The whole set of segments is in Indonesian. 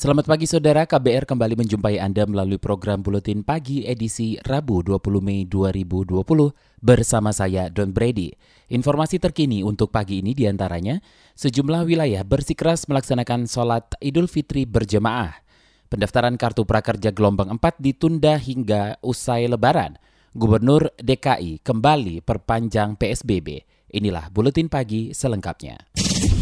Selamat pagi saudara, KBR kembali menjumpai Anda melalui program Buletin Pagi edisi Rabu 20 Mei 2020 bersama saya Don Brady. Informasi terkini untuk pagi ini di antaranya, sejumlah wilayah bersikeras melaksanakan sholat Idul Fitri berjemaah. Pendaftaran kartu prakerja gelombang 4 ditunda hingga usai lebaran. Gubernur DKI kembali perpanjang PSBB. Inilah Buletin Pagi selengkapnya.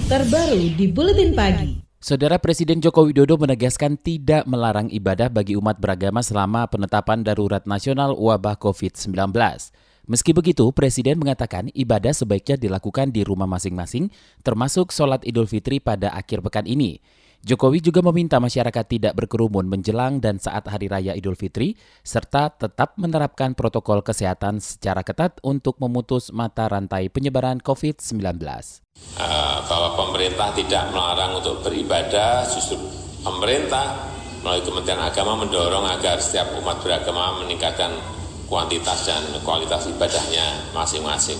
Terbaru di Buletin Pagi. Saudara Presiden Joko Widodo menegaskan tidak melarang ibadah bagi umat beragama selama penetapan darurat nasional wabah COVID-19. Meski begitu, Presiden mengatakan ibadah sebaiknya dilakukan di rumah masing-masing, termasuk sholat Idul Fitri pada akhir pekan ini. Jokowi juga meminta masyarakat tidak berkerumun menjelang dan saat Hari Raya Idul Fitri, serta tetap menerapkan protokol kesehatan secara ketat untuk memutus mata rantai penyebaran COVID-19. Uh, bahwa pemerintah tidak melarang untuk beribadah, justru pemerintah melalui Kementerian Agama mendorong agar setiap umat beragama meningkatkan kuantitas dan kualitas ibadahnya masing-masing.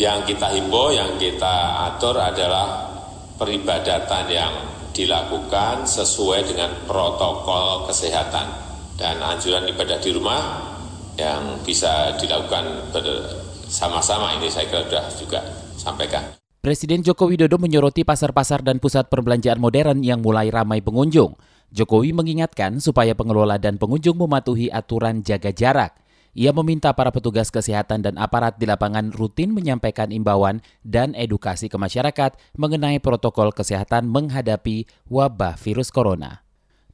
Yang kita himbau, yang kita atur adalah peribadatan yang dilakukan sesuai dengan protokol kesehatan dan anjuran ibadah di rumah yang bisa dilakukan bersama-sama ini saya kira sudah juga sampaikan. Presiden Joko Widodo menyoroti pasar-pasar dan pusat perbelanjaan modern yang mulai ramai pengunjung. Jokowi mengingatkan supaya pengelola dan pengunjung mematuhi aturan jaga jarak. Ia meminta para petugas kesehatan dan aparat di lapangan rutin menyampaikan imbauan dan edukasi ke masyarakat mengenai protokol kesehatan menghadapi wabah virus corona.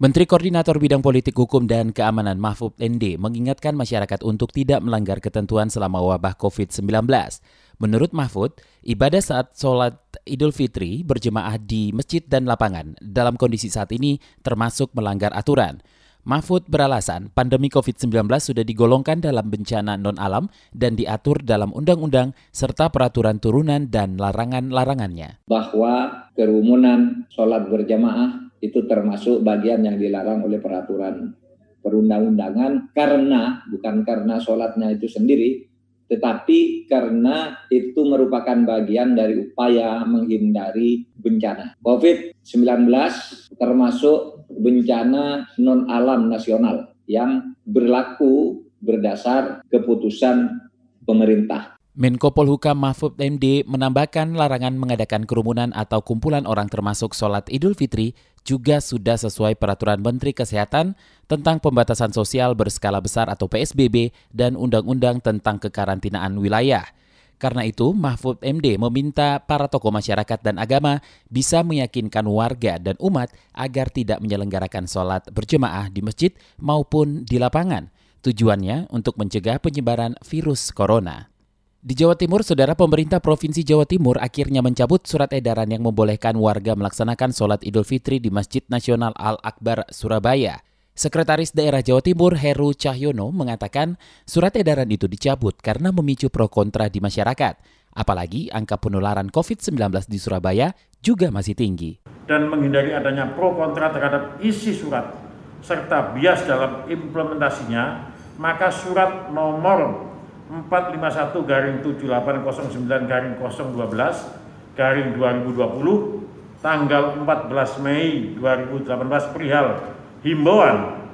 Menteri Koordinator Bidang Politik Hukum dan Keamanan Mahfud ND mengingatkan masyarakat untuk tidak melanggar ketentuan selama wabah COVID-19. Menurut Mahfud, ibadah saat sholat Idul Fitri berjemaah di masjid dan lapangan dalam kondisi saat ini termasuk melanggar aturan. Mahfud beralasan pandemi COVID-19 sudah digolongkan dalam bencana non-alam dan diatur dalam undang-undang serta peraturan turunan dan larangan-larangannya. Bahwa kerumunan sholat berjamaah itu termasuk bagian yang dilarang oleh peraturan perundang-undangan karena bukan karena sholatnya itu sendiri, tetapi karena itu merupakan bagian dari upaya menghindari bencana. COVID-19 termasuk bencana non-alam nasional yang berlaku berdasar keputusan pemerintah. Menko Polhukam Mahfud MD menambahkan larangan mengadakan kerumunan atau kumpulan orang termasuk sholat Idul Fitri juga sudah sesuai peraturan Menteri Kesehatan tentang pembatasan sosial berskala besar atau PSBB dan Undang-Undang tentang kekarantinaan wilayah. Karena itu, Mahfud MD meminta para tokoh masyarakat dan agama bisa meyakinkan warga dan umat agar tidak menyelenggarakan sholat berjemaah di masjid maupun di lapangan. Tujuannya untuk mencegah penyebaran virus corona. Di Jawa Timur, saudara pemerintah Provinsi Jawa Timur akhirnya mencabut surat edaran yang membolehkan warga melaksanakan sholat Idul Fitri di Masjid Nasional Al-Akbar, Surabaya. Sekretaris Daerah Jawa Timur Heru Cahyono mengatakan surat edaran itu dicabut karena memicu pro kontra di masyarakat. Apalagi angka penularan COVID-19 di Surabaya juga masih tinggi. Dan menghindari adanya pro kontra terhadap isi surat serta bias dalam implementasinya, maka surat nomor 451 garing 7809 garing 012 garing 2020 tanggal 14 Mei 2018 perihal himbauan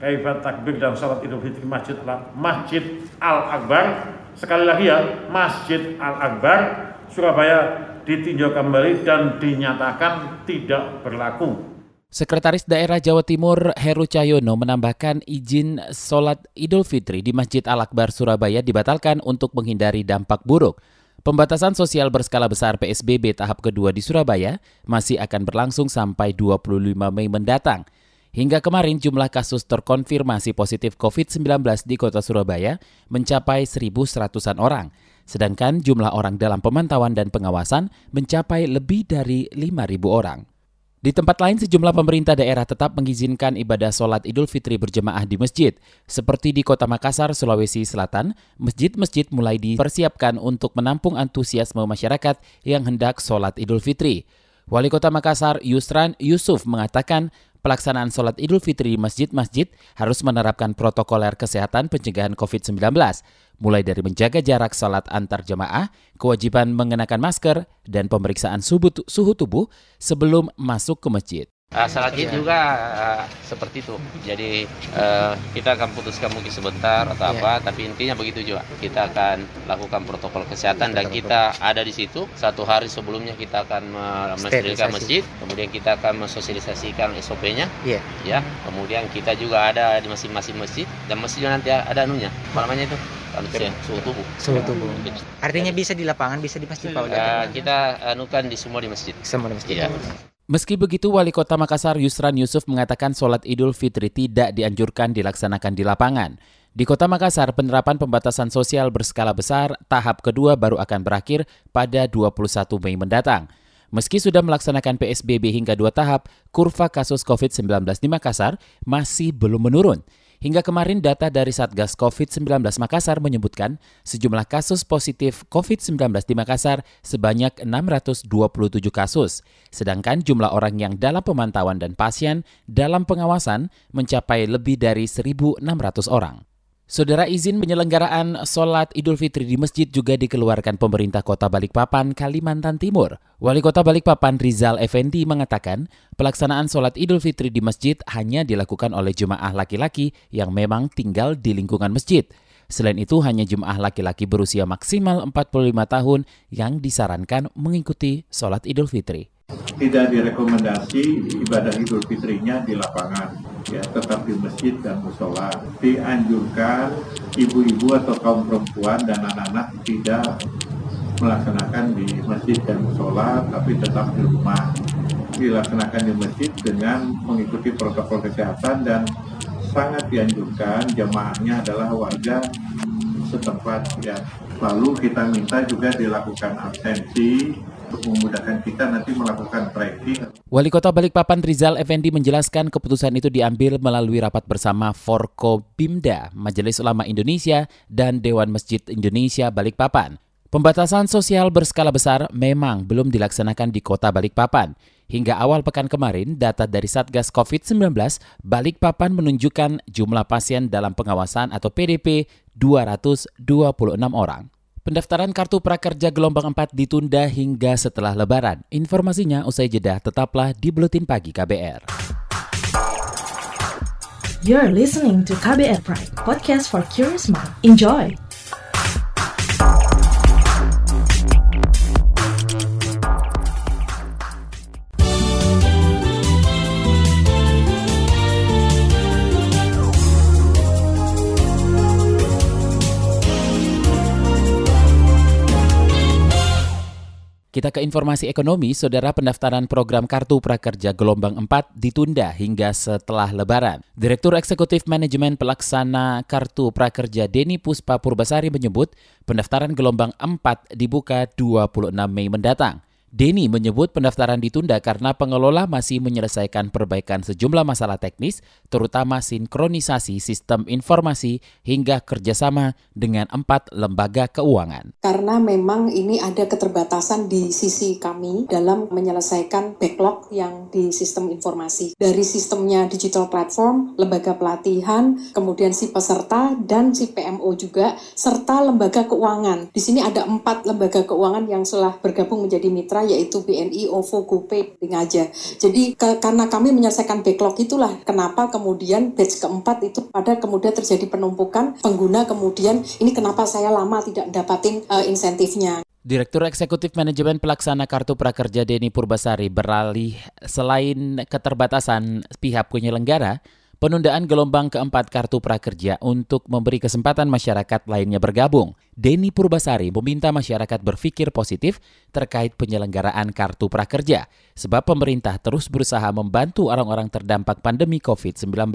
kaifat takbir dan salat idul fitri masjid masjid al akbar sekali lagi ya masjid al akbar Surabaya ditinjau kembali dan dinyatakan tidak berlaku. Sekretaris Daerah Jawa Timur Heru Cahyono menambahkan izin sholat Idul Fitri di Masjid Al-Akbar Surabaya dibatalkan untuk menghindari dampak buruk. Pembatasan sosial berskala besar PSBB tahap kedua di Surabaya masih akan berlangsung sampai 25 Mei mendatang. Hingga kemarin jumlah kasus terkonfirmasi positif COVID-19 di kota Surabaya mencapai 1.100-an orang, sedangkan jumlah orang dalam pemantauan dan pengawasan mencapai lebih dari 5.000 orang. Di tempat lain, sejumlah pemerintah daerah tetap mengizinkan ibadah sholat Idul Fitri berjemaah di masjid. Seperti di Kota Makassar, Sulawesi Selatan, masjid-masjid mulai dipersiapkan untuk menampung antusiasme masyarakat yang hendak sholat Idul Fitri. Wali Kota Makassar, Yusran Yusuf, mengatakan pelaksanaan sholat Idul Fitri di masjid-masjid harus menerapkan protokoler kesehatan pencegahan COVID-19 mulai dari menjaga jarak salat antar jemaah, kewajiban mengenakan masker, dan pemeriksaan suhu tubuh sebelum masuk ke masjid. Uh, salat id juga uh, seperti itu. Jadi uh, kita akan putuskan mungkin sebentar atau yeah. apa, tapi intinya begitu juga. Kita akan lakukan protokol kesehatan dan kita ada di situ. Satu hari sebelumnya kita akan mensterilkan masjid, kemudian kita akan mensosialisasikan SOP-nya. Yeah. Ya, kemudian kita juga ada di masing-masing masjid dan masjid nanti ada anunya, namanya itu manusia suhu tubuh. Suhu tubuh. Gitu. Artinya bisa di lapangan, bisa di masjid Pak? Uh, kita anukan di semua di masjid. Semua di masjid. Ya. Meski begitu, Wali Kota Makassar Yusran Yusuf mengatakan sholat Idul Fitri tidak dianjurkan dilaksanakan di lapangan. Di Kota Makassar, penerapan pembatasan sosial berskala besar tahap kedua baru akan berakhir pada 21 Mei mendatang. Meski sudah melaksanakan PSBB hingga dua tahap, kurva kasus COVID-19 di Makassar masih belum menurun. Hingga kemarin data dari Satgas COVID-19 Makassar menyebutkan sejumlah kasus positif COVID-19 di Makassar sebanyak 627 kasus, sedangkan jumlah orang yang dalam pemantauan dan pasien dalam pengawasan mencapai lebih dari 1.600 orang. Saudara izin penyelenggaraan sholat Idul Fitri di masjid juga dikeluarkan pemerintah kota Balikpapan, Kalimantan Timur. Wali kota Balikpapan Rizal Effendi mengatakan pelaksanaan sholat Idul Fitri di masjid hanya dilakukan oleh jemaah laki-laki yang memang tinggal di lingkungan masjid. Selain itu hanya jemaah laki-laki berusia maksimal 45 tahun yang disarankan mengikuti sholat Idul Fitri tidak direkomendasi ibadah Idul Fitrinya di lapangan, ya, tetap di masjid dan musola. Dianjurkan ibu-ibu atau kaum perempuan dan anak-anak tidak melaksanakan di masjid dan musola, tapi tetap di rumah. Dilaksanakan di masjid dengan mengikuti protokol kesehatan dan sangat dianjurkan jamaahnya adalah warga setempat ya. Lalu kita minta juga dilakukan absensi untuk memudahkan kita nanti melakukan tracking. Wali Kota Balikpapan Rizal Effendi menjelaskan keputusan itu diambil melalui rapat bersama Forko Bimda, Majelis Ulama Indonesia, dan Dewan Masjid Indonesia Balikpapan. Pembatasan sosial berskala besar memang belum dilaksanakan di kota Balikpapan. Hingga awal pekan kemarin, data dari Satgas COVID-19 Balikpapan menunjukkan jumlah pasien dalam pengawasan atau PDP 226 orang. Pendaftaran kartu prakerja gelombang 4 ditunda hingga setelah lebaran. Informasinya usai jeda tetaplah di Buletin Pagi KBR. You're listening to KBR Pride, podcast for curious mind. Enjoy! Kita ke informasi ekonomi, saudara pendaftaran program Kartu Prakerja Gelombang 4 ditunda hingga setelah Lebaran. Direktur Eksekutif Manajemen Pelaksana Kartu Prakerja Deni Puspa Purbasari menyebut pendaftaran gelombang 4 dibuka 26 Mei mendatang. Denny menyebut pendaftaran ditunda karena pengelola masih menyelesaikan perbaikan sejumlah masalah teknis, terutama sinkronisasi sistem informasi hingga kerjasama dengan empat lembaga keuangan. Karena memang ini ada keterbatasan di sisi kami dalam menyelesaikan backlog yang di sistem informasi. Dari sistemnya digital platform, lembaga pelatihan, kemudian si peserta, dan si PMO juga, serta lembaga keuangan. Di sini ada empat lembaga keuangan yang telah bergabung menjadi mitra mitra yaitu BNI, OVO, GoPay, Ngaja. Jadi ke, karena kami menyelesaikan backlog itulah kenapa kemudian batch keempat itu pada kemudian terjadi penumpukan pengguna kemudian ini kenapa saya lama tidak dapatin uh, insentifnya. Direktur Eksekutif Manajemen Pelaksana Kartu Prakerja Deni Purbasari beralih selain keterbatasan pihak penyelenggara, penundaan gelombang keempat Kartu Prakerja untuk memberi kesempatan masyarakat lainnya bergabung. Denny Purbasari meminta masyarakat berpikir positif terkait penyelenggaraan Kartu Prakerja, sebab pemerintah terus berusaha membantu orang-orang terdampak pandemi COVID-19.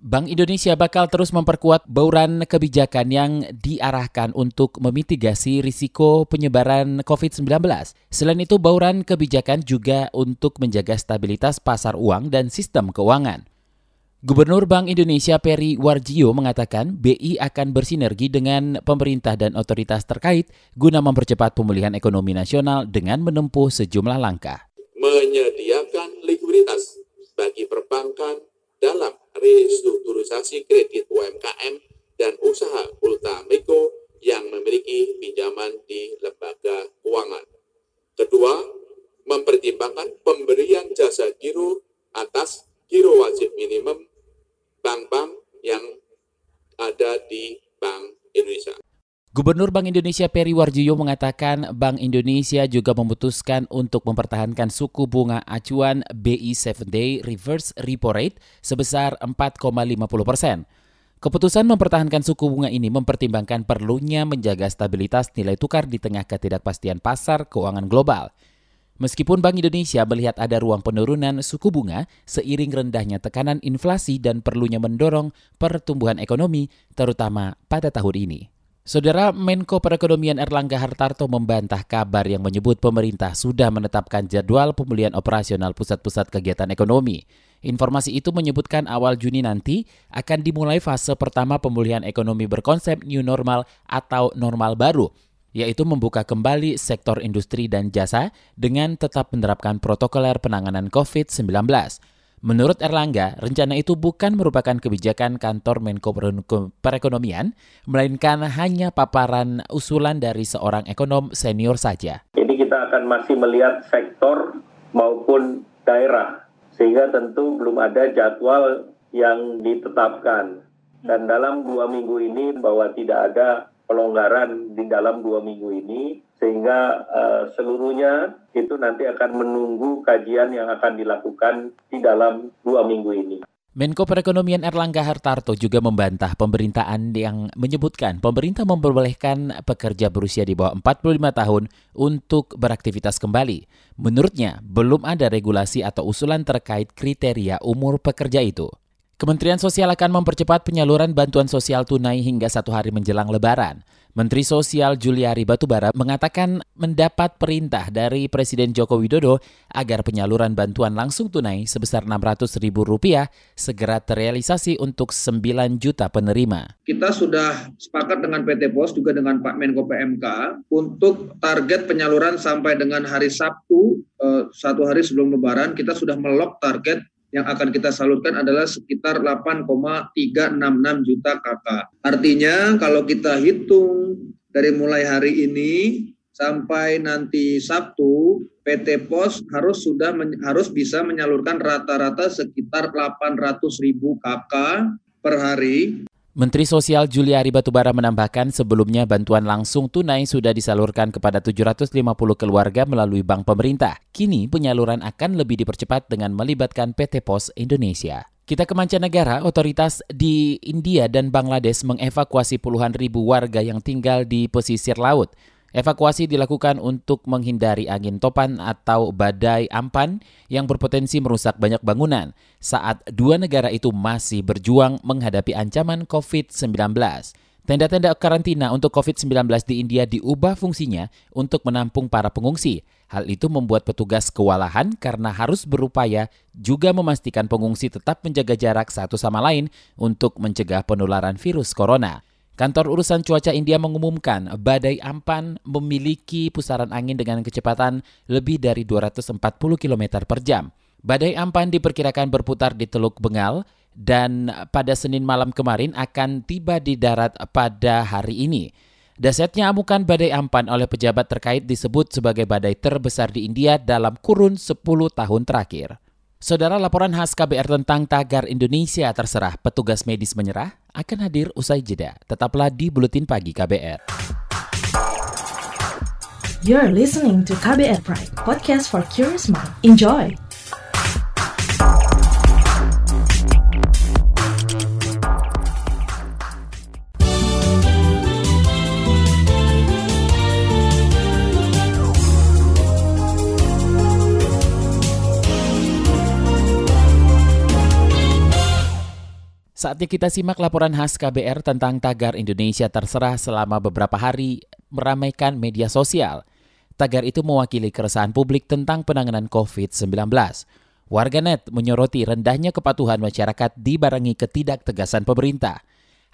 Bank Indonesia bakal terus memperkuat bauran kebijakan yang diarahkan untuk memitigasi risiko penyebaran COVID-19. Selain itu, bauran kebijakan juga untuk menjaga stabilitas pasar uang dan sistem keuangan. Gubernur Bank Indonesia Peri Warjio mengatakan BI akan bersinergi dengan pemerintah dan otoritas terkait guna mempercepat pemulihan ekonomi nasional dengan menempuh sejumlah langkah. Menyediakan likuiditas bagi perbankan dalam restrukturisasi kredit UMKM dan usaha ultramikro yang memiliki pinjaman di lembaga keuangan. Kedua, mempertimbangkan pemberian jasa giro atas giro wajib minimum bank-bank yang ada di Bank Indonesia. Gubernur Bank Indonesia Peri Warjio mengatakan Bank Indonesia juga memutuskan untuk mempertahankan suku bunga acuan BI 7 Day Reverse Repo Rate sebesar 4,50 persen. Keputusan mempertahankan suku bunga ini mempertimbangkan perlunya menjaga stabilitas nilai tukar di tengah ketidakpastian pasar keuangan global. Meskipun Bank Indonesia melihat ada ruang penurunan suku bunga seiring rendahnya tekanan inflasi dan perlunya mendorong pertumbuhan ekonomi, terutama pada tahun ini. Saudara Menko Perekonomian Erlangga Hartarto membantah kabar yang menyebut pemerintah sudah menetapkan jadwal pemulihan operasional pusat-pusat kegiatan ekonomi. Informasi itu menyebutkan awal Juni nanti akan dimulai fase pertama pemulihan ekonomi berkonsep new normal atau normal baru, yaitu membuka kembali sektor industri dan jasa dengan tetap menerapkan protokoler penanganan COVID-19. Menurut Erlangga, rencana itu bukan merupakan kebijakan kantor Menko Perekonomian, melainkan hanya paparan usulan dari seorang ekonom senior saja. Ini kita akan masih melihat sektor maupun daerah, sehingga tentu belum ada jadwal yang ditetapkan. Dan dalam dua minggu ini bahwa tidak ada pelonggaran di dalam dua minggu ini sehingga uh, seluruhnya itu nanti akan menunggu kajian yang akan dilakukan di dalam dua minggu ini. Menko Perekonomian Erlangga Hartarto juga membantah pemerintahan yang menyebutkan pemerintah memperbolehkan pekerja berusia di bawah 45 tahun untuk beraktivitas kembali. Menurutnya, belum ada regulasi atau usulan terkait kriteria umur pekerja itu. Kementerian Sosial akan mempercepat penyaluran bantuan sosial tunai hingga satu hari menjelang Lebaran. Menteri Sosial Juliari Batubara mengatakan mendapat perintah dari Presiden Joko Widodo agar penyaluran bantuan langsung tunai sebesar Rp600.000 segera terrealisasi untuk 9 juta penerima. Kita sudah sepakat dengan PT POS juga dengan Pak Menko PMK untuk target penyaluran sampai dengan hari Sabtu, eh, satu hari sebelum Lebaran, kita sudah melok target yang akan kita salurkan adalah sekitar 8,366 juta KK. Artinya kalau kita hitung dari mulai hari ini sampai nanti Sabtu, PT Pos harus sudah harus bisa menyalurkan rata-rata sekitar 800 ribu KK per hari Menteri Sosial Juliari Batubara menambahkan sebelumnya bantuan langsung tunai sudah disalurkan kepada 750 keluarga melalui bank pemerintah. Kini penyaluran akan lebih dipercepat dengan melibatkan PT Pos Indonesia. Kita ke mancanegara, otoritas di India dan Bangladesh mengevakuasi puluhan ribu warga yang tinggal di pesisir laut. Evakuasi dilakukan untuk menghindari angin topan atau badai ampan yang berpotensi merusak banyak bangunan saat dua negara itu masih berjuang menghadapi ancaman COVID-19. Tenda-tenda karantina untuk COVID-19 di India diubah fungsinya untuk menampung para pengungsi. Hal itu membuat petugas kewalahan karena harus berupaya juga memastikan pengungsi tetap menjaga jarak satu sama lain untuk mencegah penularan virus corona. Kantor Urusan Cuaca India mengumumkan badai Ampan memiliki pusaran angin dengan kecepatan lebih dari 240 km per jam. Badai Ampan diperkirakan berputar di Teluk Bengal dan pada Senin malam kemarin akan tiba di darat pada hari ini. Dasetnya amukan badai Ampan oleh pejabat terkait disebut sebagai badai terbesar di India dalam kurun 10 tahun terakhir. Saudara laporan khas KBR tentang tagar Indonesia terserah petugas medis menyerah akan hadir usai jeda. Tetaplah di Buletin Pagi KBR. You're listening to KBR Pride, podcast for curious mind. Enjoy! Saatnya kita simak laporan khas KBR tentang tagar Indonesia terserah selama beberapa hari meramaikan media sosial. Tagar itu mewakili keresahan publik tentang penanganan COVID-19. Warganet menyoroti rendahnya kepatuhan masyarakat dibarengi ketidaktegasan pemerintah.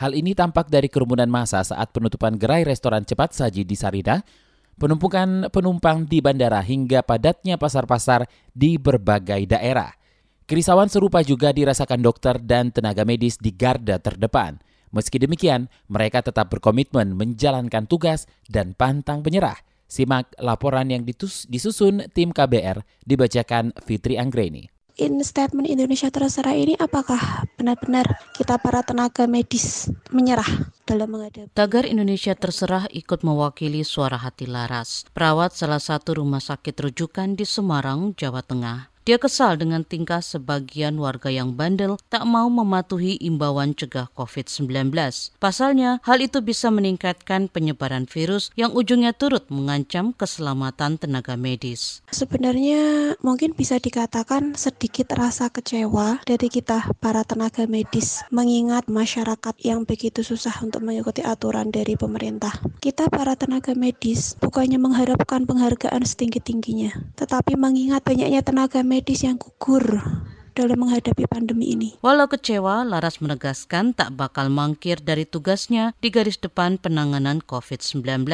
Hal ini tampak dari kerumunan massa saat penutupan gerai restoran cepat saji di Sarina, penumpukan penumpang di bandara hingga padatnya pasar-pasar di berbagai daerah. Kerisauan serupa juga dirasakan dokter dan tenaga medis di garda terdepan. Meski demikian, mereka tetap berkomitmen menjalankan tugas dan pantang menyerah. Simak laporan yang disusun tim KBR dibacakan Fitri Anggreni in statement Indonesia terserah ini apakah benar-benar kita para tenaga medis menyerah dalam menghadapi Tagar Indonesia terserah ikut mewakili suara hati Laras, perawat salah satu rumah sakit rujukan di Semarang, Jawa Tengah. Dia kesal dengan tingkah sebagian warga yang bandel tak mau mematuhi imbauan cegah COVID-19. Pasalnya, hal itu bisa meningkatkan penyebaran virus yang ujungnya turut mengancam keselamatan tenaga medis. Sebenarnya mungkin bisa dikatakan sedikit rasa kecewa dari kita para tenaga medis mengingat masyarakat yang begitu susah untuk mengikuti aturan dari pemerintah. Kita para tenaga medis bukannya mengharapkan penghargaan setinggi-tingginya, tetapi mengingat banyaknya tenaga medis medis yang gugur dalam menghadapi pandemi ini. Walau kecewa, Laras menegaskan tak bakal mangkir dari tugasnya di garis depan penanganan COVID-19.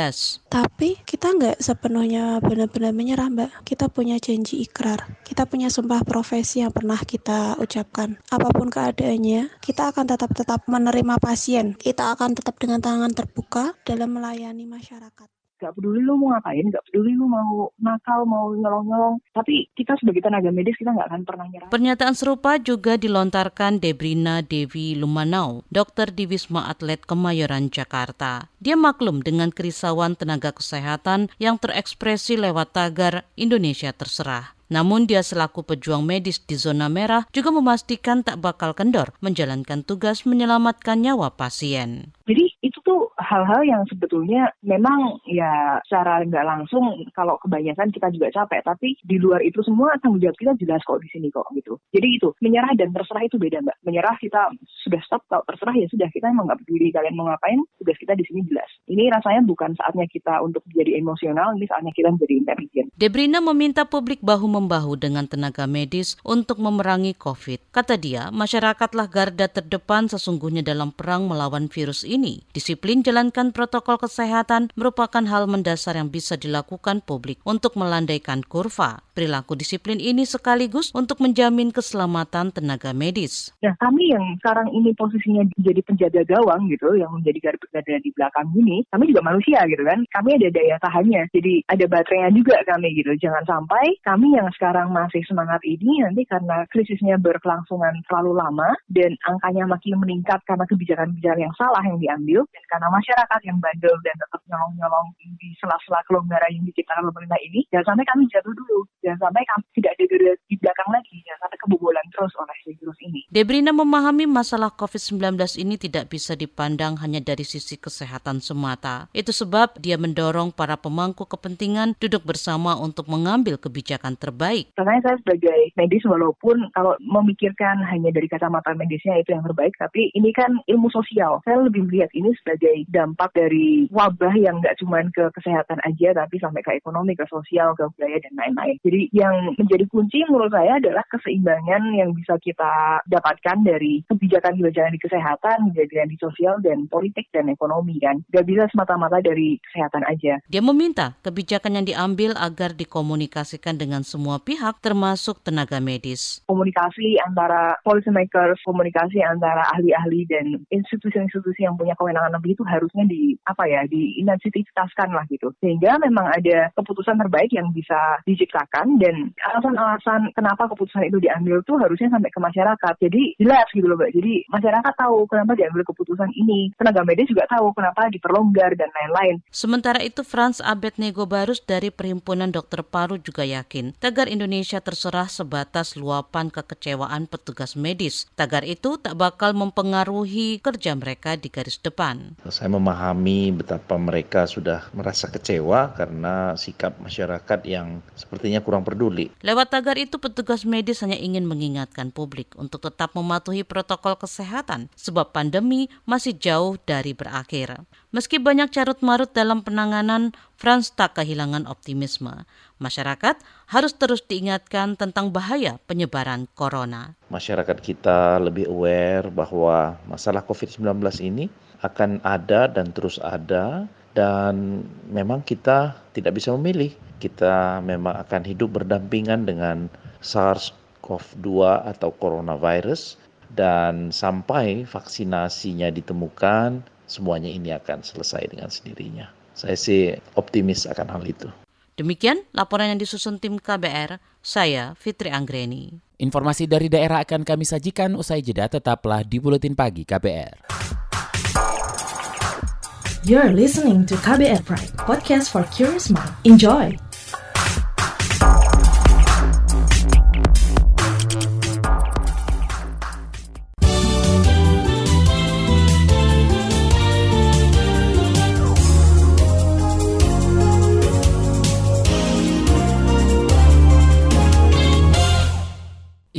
Tapi kita nggak sepenuhnya benar-benar menyerah, Mbak. Kita punya janji ikrar. Kita punya sumpah profesi yang pernah kita ucapkan. Apa pun keadaannya, kita akan tetap-tetap menerima pasien. Kita akan tetap dengan tangan terbuka dalam melayani masyarakat gak peduli lu mau ngapain, gak peduli lu mau nakal, mau nyolong-nyolong. Tapi kita sebagai tenaga medis kita nggak akan pernah nyerah. Pernyataan serupa juga dilontarkan Debrina Devi Lumanau, dokter di Wisma Atlet Kemayoran, Jakarta. Dia maklum dengan kerisauan tenaga kesehatan yang terekspresi lewat tagar Indonesia Terserah. Namun dia selaku pejuang medis di zona merah juga memastikan tak bakal kendor menjalankan tugas menyelamatkan nyawa pasien. Jadi itu tuh hal-hal yang sebetulnya memang ya secara nggak langsung kalau kebanyakan kita juga capek, tapi di luar itu semua tanggung jawab kita jelas kok di sini kok gitu. Jadi itu menyerah dan terserah itu beda mbak. Menyerah kita sudah stop, kalau terserah ya sudah kita emang nggak peduli kalian mau ngapain, tugas kita di sini jelas. Ini rasanya bukan saatnya kita untuk menjadi emosional, ini saatnya kita menjadi intelijen. Debrina meminta publik bahu membahu dengan tenaga medis untuk memerangi COVID. Kata dia, masyarakatlah garda terdepan sesungguhnya dalam perang melawan virus ini. Disiplin jalankan protokol kesehatan merupakan hal mendasar yang bisa dilakukan publik untuk melandaikan kurva. Perilaku disiplin ini sekaligus untuk menjamin keselamatan tenaga medis. Nah, kami yang sekarang ini posisinya jadi penjaga gawang gitu, yang menjadi garda di belakang ini, kami juga manusia gitu kan. Kami ada daya tahannya, jadi ada baterainya juga kami gitu. Jangan sampai kami yang sekarang masih semangat ini nanti karena krisisnya berkelangsungan terlalu lama dan angkanya makin meningkat karena kebijakan-kebijakan yang salah yang diambil dan karena masyarakat yang bandel dan tetap nyolong-nyolong di sela-sela kelonggaran yang diciptakan pemerintah ini, jangan sampai kami jatuh dulu, jangan sampai kami tidak ada di belakang lagi, jangan sampai kebobolan terus oleh virus ini. Debrina memahami masalah COVID-19 ini tidak bisa dipandang hanya dari sisi kesehatan semata. Itu sebab dia mendorong para pemangku kepentingan duduk bersama untuk mengambil kebijakan terbaik. Karena saya sebagai medis walaupun kalau memikirkan hanya dari kacamata medisnya itu yang terbaik, tapi ini kan ilmu sosial. Saya lebih melihat ini sebagai dampak dari wabah yang nggak cuma ke kesehatan aja, tapi sampai ke ekonomi, ke sosial, ke budaya dan lain-lain. Jadi yang menjadi kunci menurut saya adalah keseimbangan yang bisa kita dapatkan dari kebijakan-kebijakan di kesehatan, kebijakan di sosial dan politik dan ekonomi kan. Gak bisa semata-mata dari kesehatan aja. Dia meminta kebijakan yang diambil agar dikomunikasikan dengan semua pihak termasuk tenaga medis. Komunikasi antara policy makers, komunikasi antara ahli-ahli dan institusi-institusi yang punya kewenangan lebih itu harusnya di apa ya diintensitaskan lah gitu. Sehingga memang ada keputusan terbaik yang bisa diciptakan dan alasan-alasan kenapa keputusan itu diambil tuh harusnya sampai ke masyarakat. Jadi jelas gitu loh Mbak. Jadi masyarakat tahu kenapa diambil keputusan ini. Tenaga medis juga tahu kenapa diperlonggar dan lain-lain. Sementara itu Franz Abednego Barus dari Perhimpunan Dokter Paru juga yakin tagar Indonesia terserah sebatas luapan kekecewaan petugas medis. Tagar itu tak bakal mempengaruhi kerja mereka di garis depan. Saya memahami betapa mereka sudah merasa kecewa karena sikap masyarakat yang sepertinya kurang peduli. Lewat tagar itu petugas medis hanya ingin ingin mengingatkan publik untuk tetap mematuhi protokol kesehatan sebab pandemi masih jauh dari berakhir. Meski banyak carut marut dalam penanganan, Frans tak kehilangan optimisme. Masyarakat harus terus diingatkan tentang bahaya penyebaran corona. Masyarakat kita lebih aware bahwa masalah COVID-19 ini akan ada dan terus ada dan memang kita tidak bisa memilih. Kita memang akan hidup berdampingan dengan SARS-CoV-2 atau coronavirus dan sampai vaksinasinya ditemukan semuanya ini akan selesai dengan sendirinya. Saya sih optimis akan hal itu. Demikian laporan yang disusun tim KBR, saya Fitri Anggreni. Informasi dari daerah akan kami sajikan usai jeda tetaplah di Buletin Pagi KBR. You're listening to KBR Pride, podcast for curious mind. Enjoy!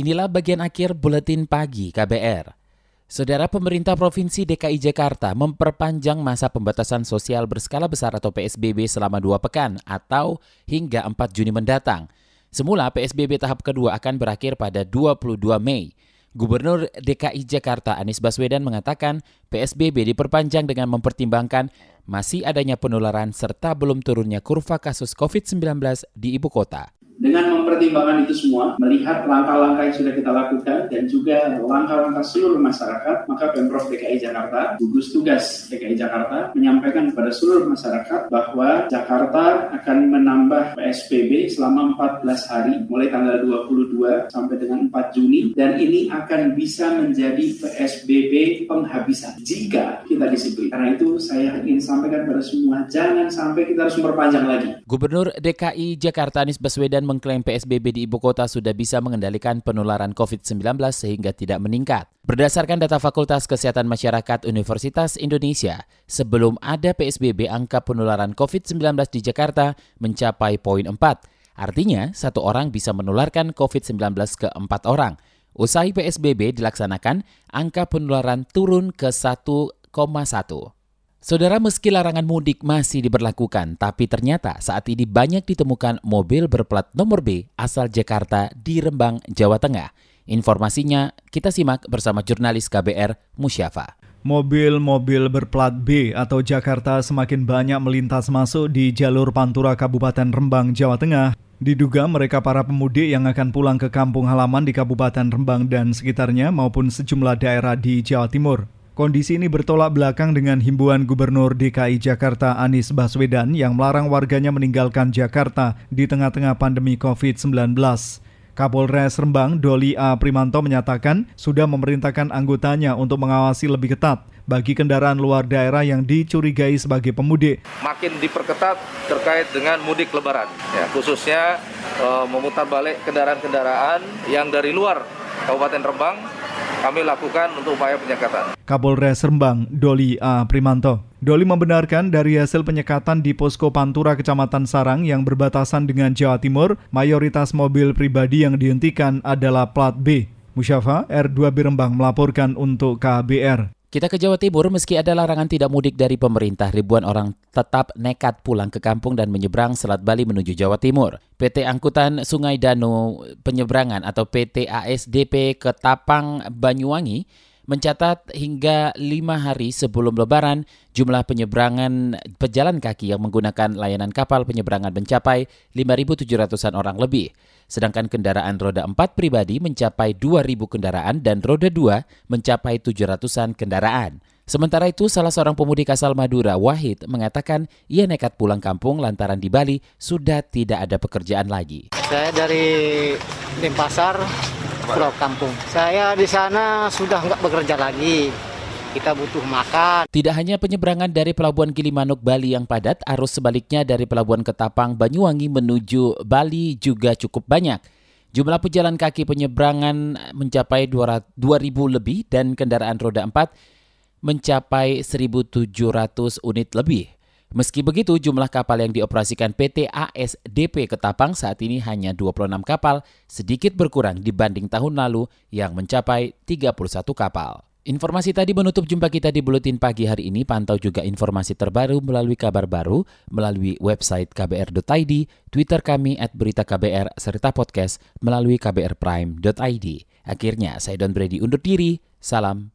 Inilah bagian akhir buletin pagi KBR. Saudara pemerintah Provinsi DKI Jakarta memperpanjang masa pembatasan sosial berskala besar atau PSBB selama dua pekan atau hingga 4 Juni mendatang. Semula PSBB tahap kedua akan berakhir pada 22 Mei. Gubernur DKI Jakarta Anies Baswedan mengatakan PSBB diperpanjang dengan mempertimbangkan masih adanya penularan serta belum turunnya kurva kasus COVID-19 di ibu kota. Dengan mempertimbangkan itu semua, melihat langkah-langkah yang sudah kita lakukan dan juga langkah-langkah seluruh masyarakat, maka Pemprov DKI Jakarta, gugus tugas DKI Jakarta, menyampaikan kepada seluruh masyarakat bahwa Jakarta akan menambah PSBB selama 14 hari, mulai tanggal 22 sampai dengan 4 Juni, dan ini akan bisa menjadi PSBB penghabisan jika kita disiplin. Karena itu saya ingin sampaikan kepada semua, jangan sampai kita harus memperpanjang lagi. Gubernur DKI Jakarta Anies Baswedan mengklaim PSBB di ibu kota sudah bisa mengendalikan penularan COVID-19 sehingga tidak meningkat. Berdasarkan data Fakultas Kesehatan Masyarakat Universitas Indonesia, sebelum ada PSBB angka penularan COVID-19 di Jakarta mencapai poin 4. Artinya, satu orang bisa menularkan COVID-19 ke empat orang. Usai PSBB dilaksanakan, angka penularan turun ke 1,1. Saudara meski larangan mudik masih diberlakukan, tapi ternyata saat ini banyak ditemukan mobil berplat nomor B asal Jakarta di Rembang, Jawa Tengah. Informasinya kita simak bersama jurnalis KBR Musyafa. Mobil-mobil berplat B atau Jakarta semakin banyak melintas masuk di jalur Pantura Kabupaten Rembang, Jawa Tengah. Diduga mereka para pemudik yang akan pulang ke kampung halaman di Kabupaten Rembang dan sekitarnya maupun sejumlah daerah di Jawa Timur. Kondisi ini bertolak belakang dengan himbauan Gubernur DKI Jakarta Anies Baswedan yang melarang warganya meninggalkan Jakarta di tengah-tengah pandemi COVID-19. Kapolres Rembang Doli A. Primanto menyatakan sudah memerintahkan anggotanya untuk mengawasi lebih ketat bagi kendaraan luar daerah yang dicurigai sebagai pemudik. Makin diperketat terkait dengan mudik lebaran, ya, khususnya e, memutar balik kendaraan-kendaraan yang dari luar Kabupaten Rembang kami lakukan untuk upaya penyekatan. Kapolres Rembang, Doli A. Primanto. Doli membenarkan dari hasil penyekatan di posko Pantura Kecamatan Sarang yang berbatasan dengan Jawa Timur, mayoritas mobil pribadi yang dihentikan adalah plat B. Musyafa, R2 Birembang melaporkan untuk KBR. Kita ke Jawa Timur, meski ada larangan tidak mudik dari pemerintah, ribuan orang tetap nekat pulang ke kampung dan menyeberang Selat Bali menuju Jawa Timur. PT Angkutan Sungai Danu Penyeberangan atau PT ASDP Ketapang Banyuwangi mencatat hingga lima hari sebelum Lebaran, jumlah penyeberangan pejalan kaki yang menggunakan layanan kapal penyeberangan mencapai 5.700-an orang lebih. Sedangkan kendaraan roda 4 pribadi mencapai 2.000 kendaraan dan roda 2 mencapai 700-an kendaraan. Sementara itu, salah seorang pemudik asal Madura, Wahid, mengatakan ia nekat pulang kampung lantaran di Bali sudah tidak ada pekerjaan lagi. Saya dari Denpasar, Pulau Kampung. Saya di sana sudah nggak bekerja lagi kita butuh makan. Tidak hanya penyeberangan dari Pelabuhan Gilimanuk Bali yang padat, arus sebaliknya dari Pelabuhan Ketapang Banyuwangi menuju Bali juga cukup banyak. Jumlah pejalan kaki penyeberangan mencapai 2.000 lebih dan kendaraan roda 4 mencapai 1.700 unit lebih. Meski begitu, jumlah kapal yang dioperasikan PT ASDP Ketapang saat ini hanya 26 kapal, sedikit berkurang dibanding tahun lalu yang mencapai 31 kapal. Informasi tadi menutup jumpa kita di Buletin Pagi hari ini. Pantau juga informasi terbaru melalui kabar baru, melalui website kbr.id, Twitter kami at berita KBR, serta podcast melalui kbrprime.id. Akhirnya, saya Don Brady undur diri. Salam.